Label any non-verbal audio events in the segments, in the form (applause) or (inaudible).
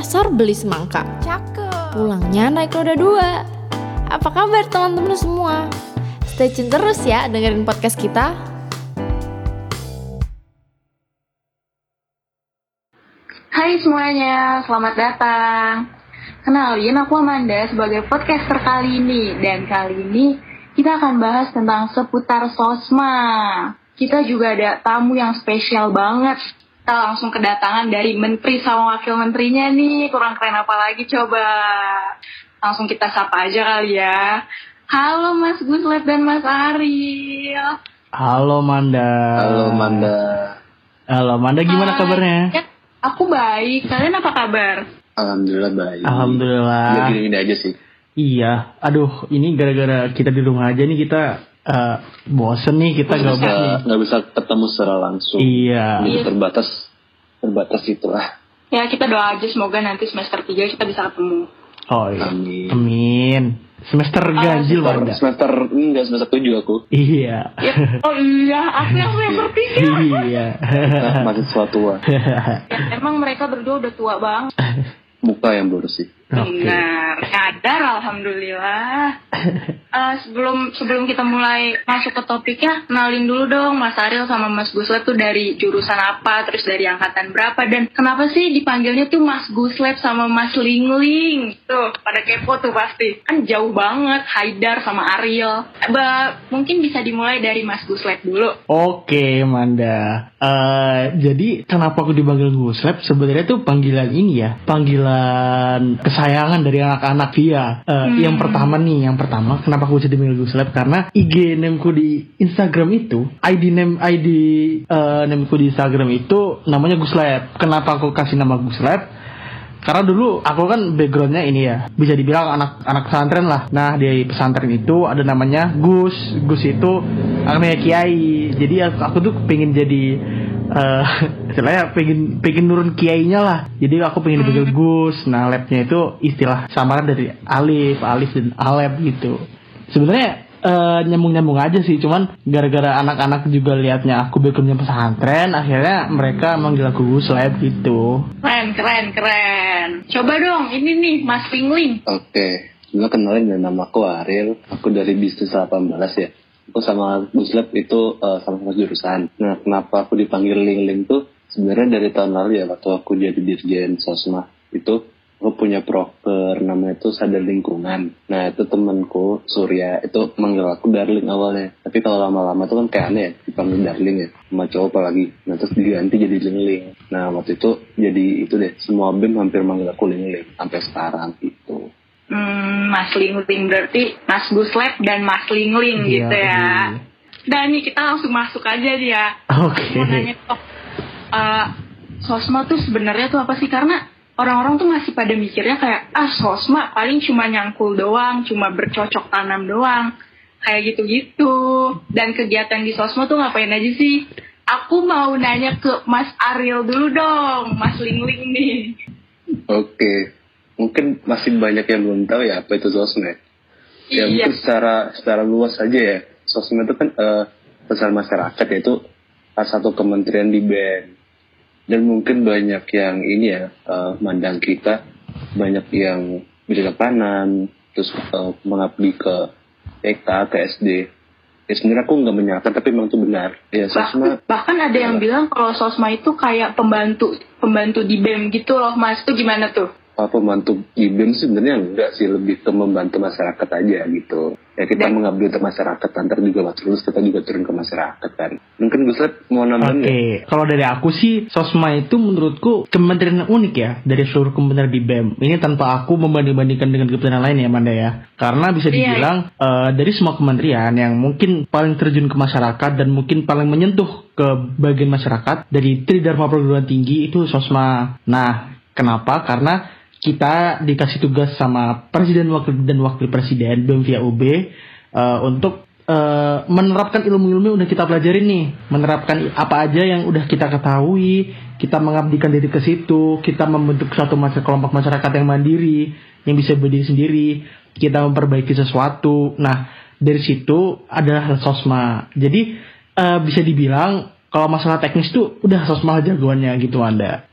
pasar beli semangka. Cakep. Pulangnya naik roda dua. Apa kabar teman-teman semua? Stay tune terus ya dengerin podcast kita. Hai semuanya, selamat datang. Kenalin aku Amanda sebagai podcaster kali ini dan kali ini kita akan bahas tentang seputar sosma. Kita juga ada tamu yang spesial banget. Kita langsung kedatangan dari menteri sama wakil menterinya nih. Kurang keren apa lagi coba. Langsung kita sapa aja kali ya. Halo Mas Guslet dan Mas Ariel. Halo Manda. Halo Manda. Halo Manda, gimana Hai. kabarnya? Ya, aku baik. Kalian apa kabar? Alhamdulillah baik. Alhamdulillah. Ya gini-gini aja sih. Iya. Aduh, ini gara-gara kita di rumah aja nih kita eh, bosen nih kita Nggak bisa, nggak bisa ketemu secara langsung. Iya. Jadi Iya. terbatas, terbatas itulah. Ya kita doa aja semoga nanti semester 3 kita bisa ketemu. Oh iya. Amin. Amin. Semester ganjil Semester, Manda. semester enggak semester tujuh aku. Iya. Ya, oh iya, aku yang semester 3. iya. Nah, mahasiswa tua. (laughs) Ya, emang mereka berdua udah tua banget. Muka yang bersih. Oke. Benar, nyadar alhamdulillah. (laughs) Eh, sebelum sebelum kita mulai masuk ke topiknya, kenalin dulu dong Mas Ariel sama Mas Guslet tuh dari jurusan apa, terus dari angkatan berapa, dan kenapa sih dipanggilnya tuh Mas Guslet sama Mas Lingling? Tuh, pada kepo tuh pasti. Kan jauh banget, Haidar sama Ariel. Ba, mungkin bisa dimulai dari Mas Guslet dulu. Oke, Manda. Eh, jadi kenapa aku dipanggil Guslep? Sebenarnya tuh panggilan ini ya, panggilan kesayangan dari anak-anak dia. Eh, Hmm. Yang pertama nih, yang pertama, kenapa aku jadi dipanggil Guslep? Karena IG nameku di Instagram itu, ID name ID eh, nameku di Instagram itu namanya Guslep. Kenapa aku kasih nama Guslep? Karena dulu aku kan backgroundnya ini ya bisa dibilang anak anak pesantren lah. Nah di pesantren itu ada namanya Gus. Gus itu anaknya Kiai. Jadi aku, aku tuh pengen jadi eh (laughs) istilahnya pengen pengen nurun kiainya lah. Jadi aku pengen dipanggil Gus. Nah labnya itu istilah samaran dari Alif, Alif dan Alep gitu. Sebenarnya eh, nyambung-nyambung aja sih, cuman gara-gara anak-anak juga liatnya aku backgroundnya pesantren, akhirnya mereka manggil aku Gus Lab gitu. Keren, keren, keren. Coba dong, ini nih Mas Lingling. Oke. Gue kenalin dengan nama aku Ariel. Aku dari bisnis 18 ya. Aku sama Guslep itu eh, sama-sama jurusan. Nah, kenapa aku dipanggil Ling Ling tuh sebenarnya dari tahun lalu ya waktu aku jadi dirjen sosma itu aku punya proker namanya itu sadar lingkungan. Nah itu temanku Surya itu manggil aku Darling awalnya. Tapi kalau lama-lama tuh kan kayak aneh ya dipanggil Darling ya sama cowok apalagi. Nah terus diganti jadi Ling Ling. Nah waktu itu jadi itu deh semua bem hampir manggil aku Ling Ling sampai sekarang gitu. Hmm, Mas Lingling berarti Mas Guslep dan Mas Lingling Iya, gitu ya. iya. Dan nih kita langsung masuk aja dia. ya. Oke. Mau nanya oh, uh, sosma tuh sebenarnya tuh apa sih? Karena orang-orang tuh masih pada mikirnya kayak ah sosma paling cuma nyangkul doang, cuma bercocok tanam doang, kayak gitu-gitu. Dan kegiatan di sosma tuh ngapain aja sih? Aku mau nanya ke Mas Ariel dulu dong, Mas Lingling nih. Oke, mungkin masih banyak yang belum tahu ya apa itu sosmed. Ya Iya. mungkin secara secara luas aja ya. Sosmed itu kan eh, pesan masyarakat yaitu salah satu kementerian di BEM. Dan mungkin banyak yang ini ya eh, mandang kita banyak yang bidang kanan terus eh, mengabdi ke TK ke SD. Ya sebenarnya aku nggak menyalahkan tapi memang itu benar. Ya sosmed Bahkan, bahkan ada yang bilang kalau sosma itu kayak pembantu pembantu di BEM gitu loh mas itu gimana tuh? Apa pembantu IBM sebenarnya enggak sih lebih ke membantu masyarakat aja gitu ya kita Dan- mengabdi untuk masyarakat nanti juga waktu lulus kita juga turun ke masyarakat kan mungkin Guslet mau nambahin Oke, nggak? kalau dari aku sih Sosma itu menurutku kementerian yang unik ya dari seluruh kementerian di BEM. Ini tanpa aku membanding-bandingkan dengan kementerian lain ya, Manda ya. Karena bisa Iya, dibilang eh, dari semua kementerian yang mungkin paling terjun ke masyarakat dan mungkin paling menyentuh ke bagian masyarakat dari Tridharma perguruan tinggi itu Sosma. Nah, kenapa? Karena kita dikasih tugas sama presiden wakil dan wakil presiden BEM via UB eh, untuk eh, menerapkan ilmu-ilmu yang udah kita pelajarin nih, menerapkan apa aja yang udah kita ketahui, kita mengabdikan diri ke situ, kita membentuk suatu masyarakat kelompok masyarakat yang mandiri, yang bisa berdiri sendiri, kita memperbaiki sesuatu. Nah, dari situ adalah sosma. Jadi eh, bisa dibilang kalau masalah teknis tuh udah sosma jagoannya gitu Anda.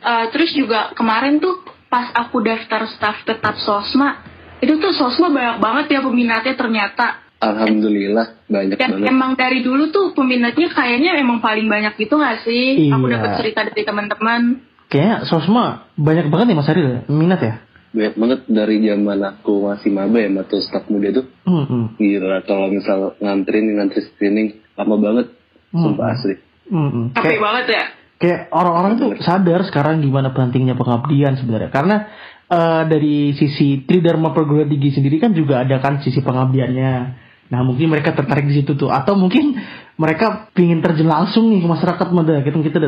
Eh, terus juga kemarin tuh pas aku daftar staff tetap Sosma, itu tuh Sosma banyak banget ya peminatnya ternyata. Alhamdulillah banyak Dan banget. emang dari dulu tuh peminatnya kayaknya emang paling banyak gitu gak sih? Aku Iya. dapat cerita dari teman-teman. Kayaknya sosma banyak banget nih Mas Aril minat ya. Banyak banget dari zaman aku masih maba ya, atau staff muda tuh. Hmm, hmm. Gila, kalau misal nganterin, ngantri screening, lama banget. Hmm. Sumpah asli. Hmm, hmm. Capek banget ya. Kayak orang-orang tuh sadar sekarang gimana pentingnya pengabdian sebenarnya. Karena eh, dari sisi Tridharma Perguruan Tinggi sendiri kan juga ada kan sisi pengabdiannya. Nah mungkin mereka tertarik di situ tuh, atau mungkin mereka pingin terjun langsung nih ke masyarakat muda. Kita kita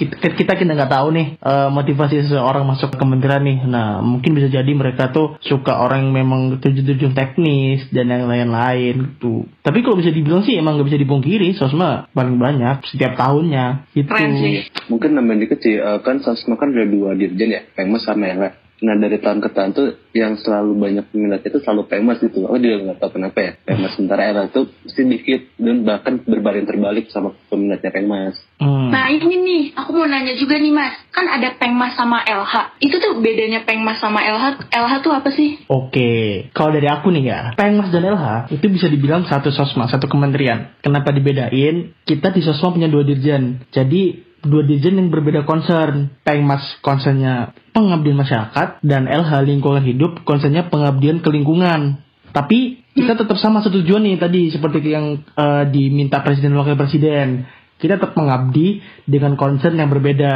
kita kita kita nggak tahu nih eh, motivasi seseorang masuk ke kementerian nih. Nah mungkin bisa jadi mereka tuh suka orang yang memang terjun-terjun teknis dan yang lain-lain gitu. Tapi kalau bisa dibilang sih emang nggak bisa dipungkiri, sosma paling banyak setiap tahunnya gitu. Sih. Mungkin nambahin dikit sih, eh, kan Sosma kan ada dua dirjen ya, Pengmas sama Ela. Nah dari tahun ke tahun tuh yang selalu banyak peminatnya itu selalu Pengmas gitu. Aku juga nggak tahu kenapa ya. Pengmas sementara Ela tuh mesti dikit dan bahkan berbanding terbalik sama peminatnya Pengmas. Hmm. Nah ini nih, aku mau nanya juga nih mas, kan ada Pengmas sama LH. Itu tuh bedanya Pengmas sama LH, LH tuh apa sih? Oke, kalau dari aku nih ya, Pengmas dan LH itu bisa dibilang satu sosma, satu kementerian. Kenapa dibedain? Kita di sosma punya dua dirjen. Jadi dua dirjen yang berbeda concern. Pengmas concernnya pengabdian masyarakat dan LH lingkungan hidup concernnya pengabdian ke lingkungan. Tapi kita tetap sama satu tujuan nih tadi seperti yang eh, diminta presiden wakil presiden. Kita tetap mengabdi dengan concern yang berbeda.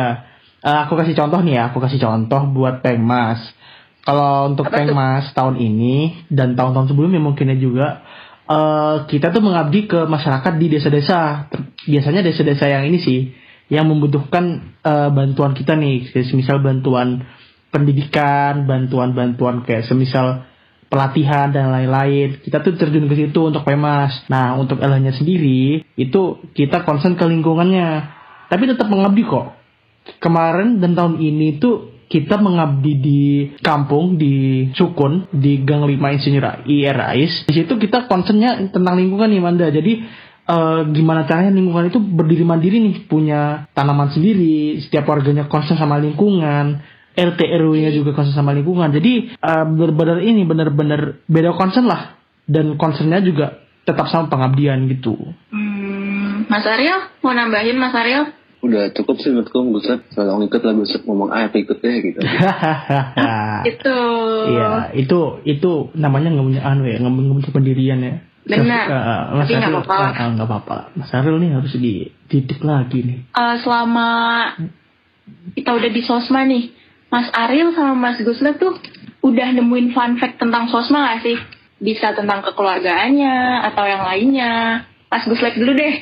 Eh, aku kasih contoh nih ya, aku kasih contoh buat Pengmas. Kalau untuk Apa? Pengmas tahun ini dan tahun-tahun sebelumnya mungkinnya juga eh kita tuh mengabdi ke masyarakat di desa-desa. Biasanya desa-desa yang ini sih yang membutuhkan eh, bantuan kita nih, semisal bantuan pendidikan, bantuan-bantuan kayak semisal pelatihan dan lain-lain. Kita tuh terjun ke situ untuk Pengmas. Nah, untuk LH-nya sendiri itu kita concern ke lingkungannya. Tapi tetap mengabdi kok kemarin dan tahun ini tuh kita mengabdi di kampung di Sukun di Gang 5 Insinyur IRAIS. Di situ kita concernnya tentang lingkungan nih Manda. Jadi eh, gimana caranya lingkungan itu berdiri mandiri nih, punya tanaman sendiri, setiap warganya concern sama lingkungan. RT RW-nya juga concern sama lingkungan. Jadi eh, benar-benar ini benar-benar beda concern lah dan concernnya juga tetap sama pengabdian gitu. Hmm, Mas Ariel, mau nambahin Mas Ariel? Udah cukup sih menurutku Gusep. Kalau ngikut lah Gusep ngomong A, aku ikut deh gitu. (laughs) Itu. Iya, itu itu namanya nggak punya anu ya, nggak nggak punya pendirian ya. Benar. Eh, Mas Tapi nggak Ariel- apa-apa lah. eh, eh, nggak apa-apa. Mas Ariel nih harus dididik lagi nih. Eh, selama kita udah di Sosma nih, Mas Ariel sama Mas Guslet tuh udah nemuin fun fact tentang Sosma gak sih? Bisa tentang kekeluargaannya atau yang lainnya. Mas Guslet dulu deh.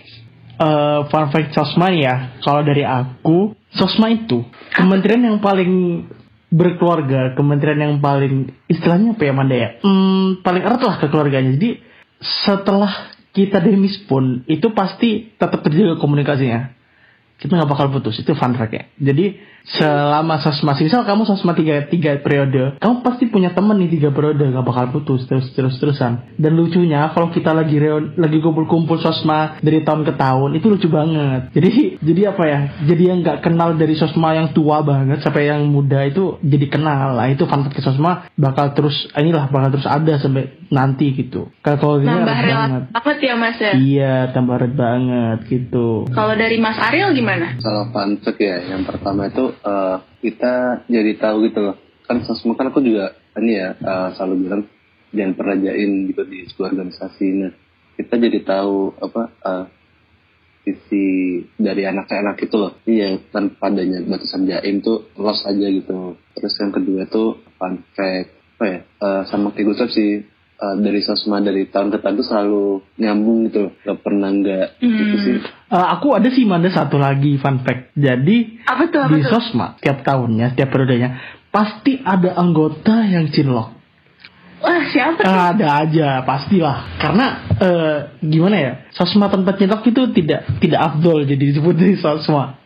Eh, fun fact Sosma ya, kalau dari aku, Sosma itu kementerian yang paling berkeluarga, kementerian yang paling istilahnya apa ya Manda ya? Hmm, paling erat lah ke keluarganya. Jadi setelah kita demis pun itu pasti tetap terjaga komunikasinya. Kita nggak bakal putus, itu fun fact ya. Jadi selama sosma, misal kamu sosma tiga, tiga periode, kamu pasti punya temen nih tiga periode, nggak bakal putus terus terus terusan. Dan lucunya kalau kita lagi reun, lagi kumpul-kumpul sosma dari tahun ke tahun, itu lucu banget. Jadi jadi apa ya? Jadi yang nggak kenal dari sosma yang tua banget sampai yang muda itu jadi kenal. Lah itu fun fact ke sosma bakal terus inilah bakal terus ada sampai nanti gitu. Kalau ini Nambah banget. banget ya Mas ya. Iya, tambah banget gitu. Kalau dari Mas Ariel gimana? Kalau fun fact ya, yang pertama itu eh, kita jadi tahu gitu loh. Kan sosmed kan aku juga ini ya eh, selalu bilang jangan pernah jain gitu di sebuah organisasi. Nah, kita jadi tahu apa eh, sisi dari anak-anak itu loh. Iya, tanpa adanya batasan jaim tuh los aja gitu. Terus yang kedua tuh fun fact apa ya? eh, sama kayak sih eh, dari sosmed dari tahun ke tahun tuh selalu nyambung gitu, loh. gak pernah nggak gitu Hmm. sih. Eh, aku ada sih Manda satu lagi fun fact. Jadi Apa tuh? Apa di tuh? Sosma setiap tahunnya, setiap periodenya pasti ada anggota yang cinlok. Wah siapa tuh? Ada aja, pastilah. Karena eh, gimana ya? Sosma tanpa cinlok itu tidak tidak afdol jadi disebut di Sosma.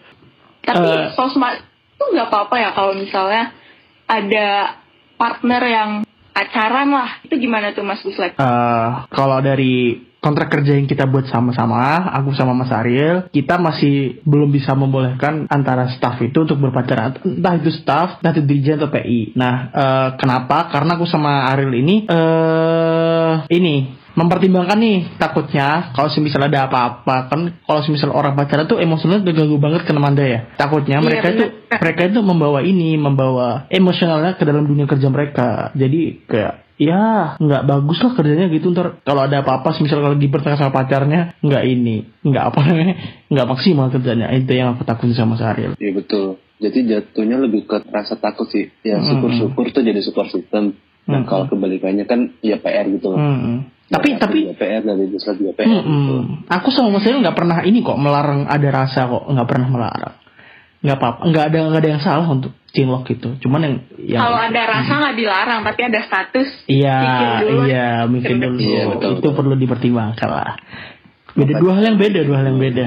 Tapi eh, sosmed itu nggak apa-apa ya kalau misalnya ada partner yang pacaran lah. Itu gimana tuh Mas Guslet? Eh, kalau dari kontrak kerja yang kita buat sama-sama, aku sama Mas Ariel, kita masih belum bisa membolehkan antara staff itu untuk berpacaran, entah itu staff, entah itu dirjen atau PI. Nah, eh, kenapa? Karena aku sama Ariel ini, eh ini mempertimbangkan nih takutnya kalau misalnya ada apa-apa kan kalau misalnya orang pacaran tuh emosionalnya terganggu banget ke Amanda ya takutnya Iya, mereka itu mereka itu membawa ini membawa emosionalnya ke dalam dunia kerja mereka jadi kayak ya nggak bagus lah kerjanya gitu ntar kalau ada apa-apa misalnya kalau dipertengah sama pacarnya nggak ini nggak apa namanya nggak maksimal kerjanya itu yang aku takutin sama Mas Ariel Iya betul. Jadi jatuhnya lebih ke rasa takut sih. Ya Hmm. syukur-syukur tuh jadi support system. Nah Hmm. kalau kebalikannya kan ya PR gitu. loh. Hmm. Tapi Ya, tapi juga PR dari Guslet juga PR Hmm, gitu. hmm. Aku sama Mas Ariel nggak pernah ini kok melarang ada rasa kok nggak pernah melarang. Nggak apa-apa, nggak ada nggak ada yang salah untuk cinlok gitu. Cuman yang yang Kalau ada rasa nggak dilarang, tapi ada status. iya iya mikir Mikir dulu Iya, betul, itu betul. perlu dipertimbangkan lah. Beda dua hal yang beda dua hal yang beda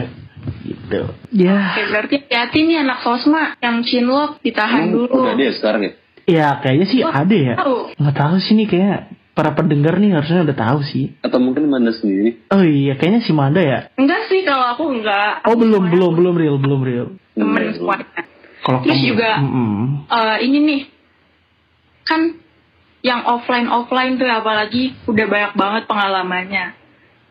gitu. Ya Oke, berarti hati nih anak sosma yang cinlok ditahan Emang dulu. udah dia sekarang ya? ya kayaknya sih Wah, ada ya. tahu. Nggak tahu sih nih kayak para pendengar nih harusnya udah tahu sih. Atau mungkin Manda sendiri? Oh iya kayaknya si Manda ya. Enggak sih kalau aku enggak. Oh Aku belum belum belum real belum real. Temen Hmm. semuanya. Kalau Terus kamu- juga Mm-mm. Eh, ini nih kan yang offline offline tuh apalagi udah banyak banget pengalamannya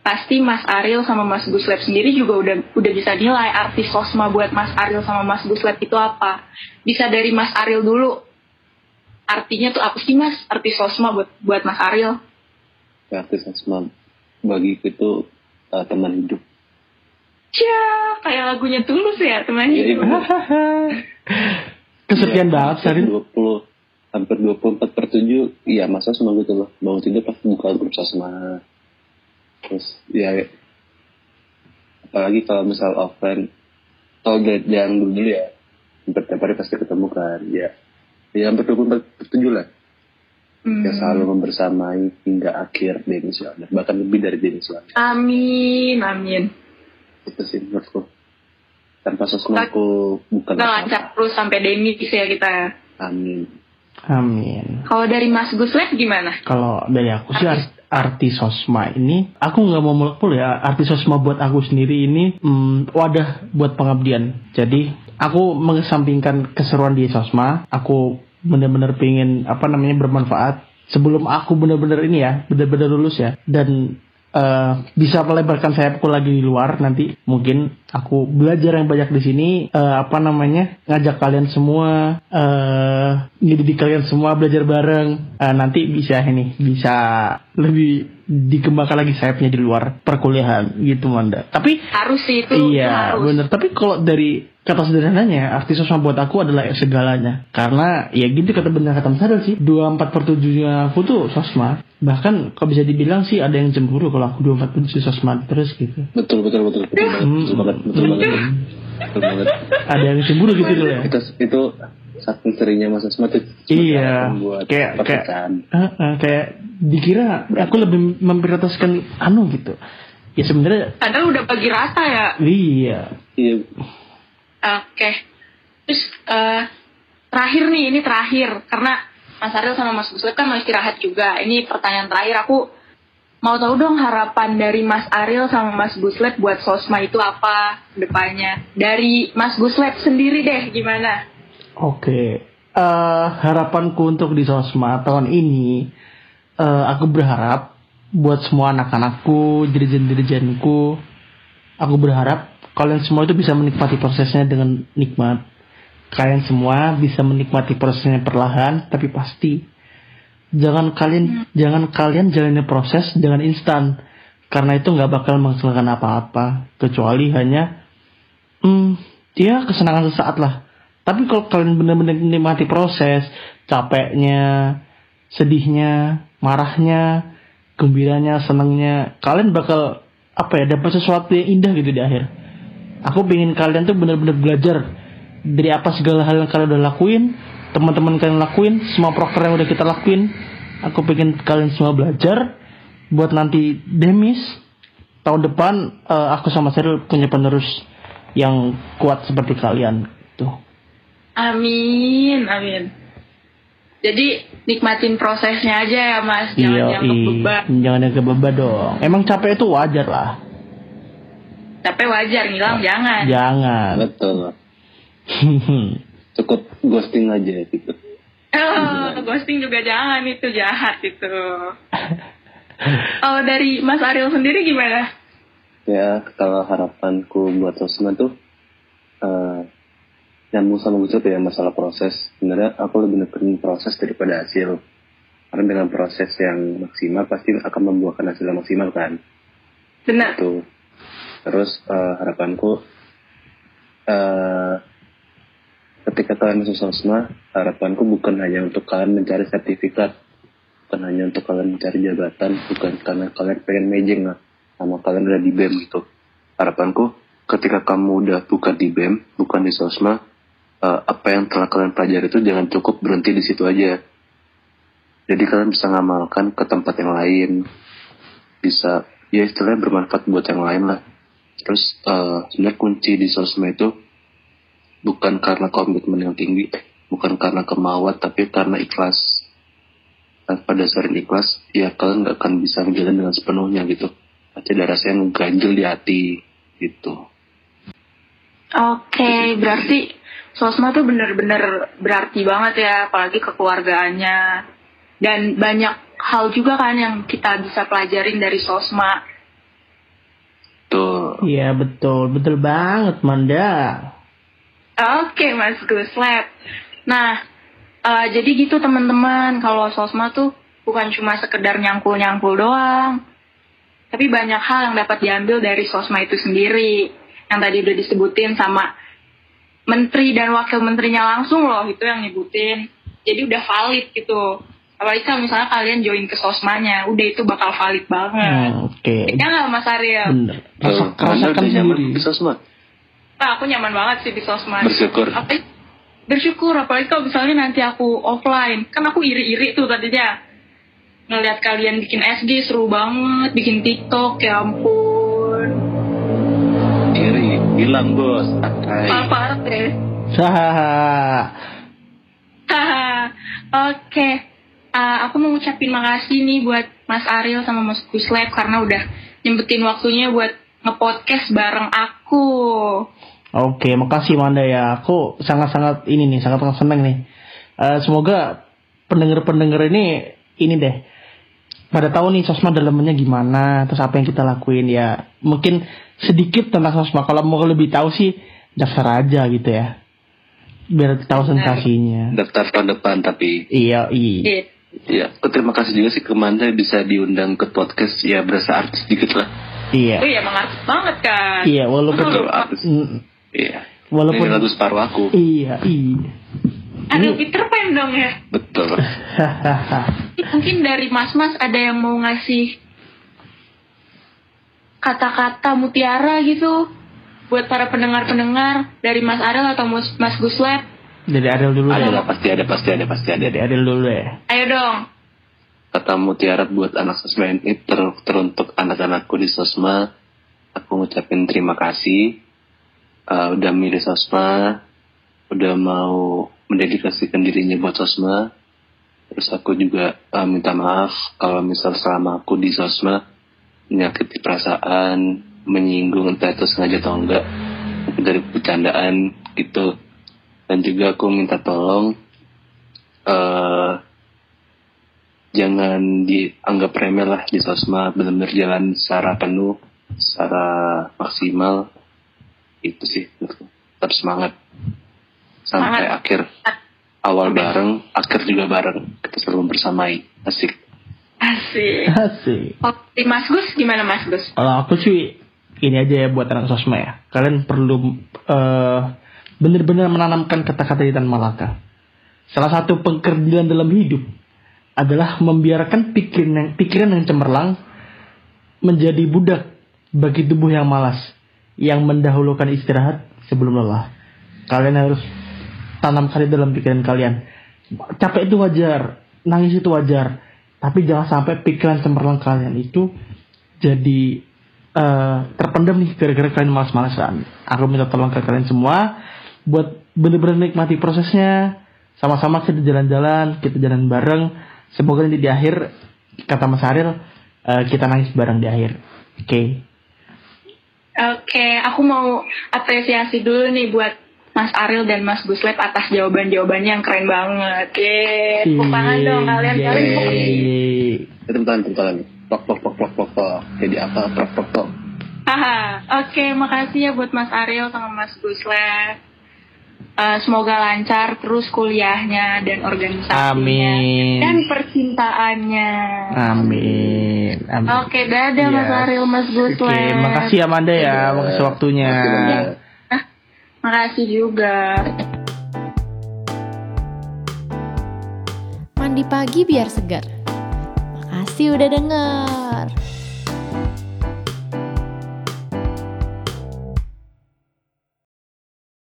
pasti Mas Ariel sama Mas Guslep sendiri juga udah udah bisa nilai artis sosma buat Mas Ariel sama Mas Guslep itu apa bisa dari Mas Ariel dulu artinya tuh apa sih Mas? Artis sosma buat buat Mas Ariel. Ya, artis asma bagiku itu uh, teman hidup. Cia, kayak lagunya tulus ya temannya Iya, iya. (laughs) Kesepian banget Sarin. 20 hampir 24 per 7 iya masa semua gitu loh. Bangun tidur pas buka grup sosma. Terus ya apalagi kalau misal offline kalau dari yang dulu dulu ya hampir tiap hari pasti ketemu kan ya ya hampir 24 per 7 lah. Hmm. yang selalu membersamai hingga akhir demisioner bahkan lebih dari demisioner amin amin. Itu sih menurutku. Tanpa sosma aku bukan kita lancar terus sampai demis ya kita. Amin. Amin. kalau dari Mas Guslep gimana? Kalau dari aku sih art- artis sosma ini, aku nggak mau muluk ya. Artis sosma buat aku sendiri ini hmm, wadah buat pengabdian. Jadi aku mengesampingkan keseruan di sosma, aku benar-benar pengen apa namanya bermanfaat. Sebelum aku benar-benar ini ya, benar-benar lulus ya, dan eh, bisa melebarkan sayapku lagi di luar nanti. Mungkin aku belajar yang banyak di sini eh, apa namanya ngajak kalian semua eh ngedidik kalian semua belajar bareng. Eh, nanti bisa ini bisa lebih dikembangkan lagi sayapnya di luar perkuliahan gitu Manda. Tapi harus sih itu itu iya harus. bener. Tapi kalau dari kata sederhananya artis sosma buat aku adalah segalanya. Karena ya gitu kata benar kata Adel sih dua empat per tujuhnya aku tuh sosma bahkan kalau bisa dibilang sih ada yang cemburu kalau aku dua empat per tujuh sosma terus gitu. Betul betul betul betul banget. Hmm. betul banget betul banget. (laughs) Betul banget. Ada yang cemburu gitu dulu ya. Itu itu saking seringnya Mas Asma tuh Iya, kayak- perpecahan. Eh, eh, kayak dikira aku lebih memprioritaskan anu gitu. Ya sebenarnya padahal udah bagi rata ya. Iya. Iya oke. Terus eh, terakhir nih ini terakhir. Karena Mas Ariel sama Mas Guslep kan mau istirahat juga. Ini pertanyaan terakhir. Aku mau tahu dong harapan dari Mas Ariel sama Mas Guslep buat Sosma itu apa depannya? Dari Mas Guslep sendiri deh gimana? Oke, Eh, harapanku untuk di Sosma tahun ini, eh, aku berharap buat semua anak-anakku, dirijen-dirijenku, aku berharap kalian semua itu bisa menikmati prosesnya dengan nikmat. Kalian semua bisa menikmati prosesnya perlahan, tapi pasti. Jangan kalian, jangan kalian jalani proses dengan instan, karena itu nggak bakal menghasilkan apa-apa, kecuali hanya, hmm, ya kesenangan sesaat lah. Tapi kalau kalian benar-benar menikmati proses, capeknya, sedihnya, marahnya, gembiranya, senangnya, kalian bakal apa ya dapat sesuatu yang indah gitu di akhir. Aku pengen kalian tuh benar-benar belajar dari apa segala hal yang kalian udah lakuin, teman-teman kalian lakuin, semua proker yang udah kita lakuin. Aku pengen kalian semua belajar buat nanti demis tahun depan eh, aku sama Seril punya penerus yang kuat seperti kalian tuh. Amin, amin. Jadi nikmatin prosesnya aja ya mas, jangan yang beban. jangan yang kebebas dong. Emang capek itu wajar lah. Tapi wajar ngilang jangan. Jangan. betul (laughs) cukup ghosting aja gitu Oh, ghosting juga jangan itu jahat itu. Oh dari Mas Ariel sendiri gimana? ya kalau harapanku buat Sosma tuh eh nyambung sama Gus ya masalah proses sebenarnya aku lebih nekenin proses daripada hasil karena dengan proses yang maksimal pasti akan membuahkan hasil yang maksimal kan Benar. itu terus eh, harapanku eh ketika kalian masuk sosma harapanku bukan hanya untuk kalian mencari sertifikat bukan hanya untuk kalian mencari jabatan bukan karena kalian pengen mejeng lah sama kalian udah di BEM gitu. Harapanku ketika kamu udah bukan di BEM bukan di sosma eh, apa yang telah kalian pelajari itu jangan cukup berhenti di situ aja. Jadi kalian bisa ngamalkan ke tempat yang lain. Bisa ya istilahnya bermanfaat buat yang lain lah terus eh, sebenarnya kunci di sosmed itu bukan karena komitmen yang tinggi bukan karena kemauan tapi karena ikhlas dan pada dasar ikhlas ya kalian nggak akan bisa menjalani dengan sepenuhnya gitu pasti ada rasa yang ganjel di hati gitu Oke, berarti sosma tuh bener-bener berarti banget ya, apalagi kekeluargaannya. Dan banyak hal juga kan yang kita bisa pelajarin dari sosma. Tuh Iya betul, betul banget Manda. Oke, Mas Guslep. Nah, eh, jadi gitu teman-teman, kalau sosma tuh bukan cuma sekedar nyangkul-nyangkul doang. Tapi banyak hal yang dapat diambil dari sosma itu sendiri. Yang tadi udah disebutin sama menteri dan wakil menterinya langsung loh, itu yang nyebutin. Jadi udah valid gitu. Apalagi kalau misalnya kalian join ke sosmanya, udah itu bakal valid banget. Hmm, Oke, Ya nggak Mas Ariel? bener. Rasa, rasakan nyaman sendiri. di sosmed Nah, aku nyaman banget sih di sosmed. Bersyukur. Apa, bersyukur, apalagi kalau misalnya nanti aku offline. Kan aku iri-iri tuh tadinya. Ngeliat kalian bikin SG seru banget, bikin TikTok, ya ampun. iri bilang bos santai Parah deh. Hahaha. Haha. Oke. Ah, aku mau ngucapin makasih nih buat Mas Ariel sama Mas Guslep karena udah nyempetin waktunya buat ngepodcast bareng aku. Oke, makasih Manda ya. Aku sangat-sangat ini nih, sangat-sangat senang nih. Eh, semoga pendengar-pendengar ini ini deh pada tahu nih sosma dalamnya gimana, terus apa yang kita lakuin ya. Mungkin sedikit tentang sosma. Kalau mau lebih tahu sih daftar aja gitu ya. Biar tahu sensasinya. daftar tahun depan tapi Iya, iya. Iya. ya aku terima kasih juga sih ke Manda bisa diundang ke podcast ya berasa artis dikit lah Oh Iya. iya, emang artis banget kan. Iya, walaupun betul artis Mm, iya walaupun ini lagu separuh aku iya, iya. Aduh, Peter Pan dong ya. betul Hahaha. (laughs) Mungkin dari Mas-Mas ada yang mau ngasih kata-kata mutiara gitu buat para pendengar-pendengar dari Mas Ariel atau Mas, Mas Guslep. Dari Ariel dulu ada ya. lah pasti ada pasti ada pasti ada Dari Ariel dulu ya. Ayo dong. kata mutiara buat anak sosma ini ter teruntuk anak-anakku di sosma aku ngucapin terima kasih uh, udah milih sosma udah mau mendedikasikan dirinya buat sosma terus aku juga uh, minta maaf kalau misal selama aku di sosma menyakiti perasaan menyinggung entah itu sengaja atau enggak dari bercandaan gitu dan juga aku minta tolong eh jangan dianggap remeh lah di sosma benar-benar jalan secara penuh secara maksimal itu sih tetap semangat sampai Semangat. akhir awal bareng akhir juga bareng kita selalu bersamai asik Asik. Asik. Oh, di Mas Gus gimana Mas Gus? Kalau aku sih ini aja ya buat anak sosma ya. Kalian perlu eh benar-benar menanamkan kata-kata di Tan Malaka. Salah satu pengkerdilan dalam hidup adalah membiarkan pikiran yang, pikiran yang cemerlang menjadi budak bagi tubuh yang malas yang mendahulukan istirahat sebelum lelah. Kalian harus tanamkan itu dalam pikiran kalian. Capek itu wajar, nangis itu wajar, tapi jangan sampai pikiran cemerlang kalian itu jadi eh, terpendam nih gara-gara kalian malas-malasan. Aku minta tolong ke kalian semua buat bener-bener nikmati prosesnya sama-sama kita jalan-jalan, kita jalan bareng. Semoga nanti di akhir kata Mas Aril eh, kita nangis bareng di akhir. Oke. Oke, aku mau apresiasi dulu nih buat Mas Aril dan Mas Guslet atas jawaban-jawabannya yang keren banget. Yeay, tepuk tangan dong kalian kalian. tepuk- Yeay. Tepuk tangan, tepuk tangan. Plok, plok, plok, plok, plok, plok. Jadi apa? Plok, plok, plok. Haha, Oke, makasih ya buat Mas Aril sama Mas Guslet. Eh, semoga lancar terus kuliahnya dan organisasinya Amin. dan percintaannya. Amin. Amin. Oke, dadah Mas Yes. Aril, Mas Oke, Guslet. makasih Amanda ya, makasih waktunya. Makasih banyak. Makasih juga. Mandi pagi biar segar. Makasih udah denger.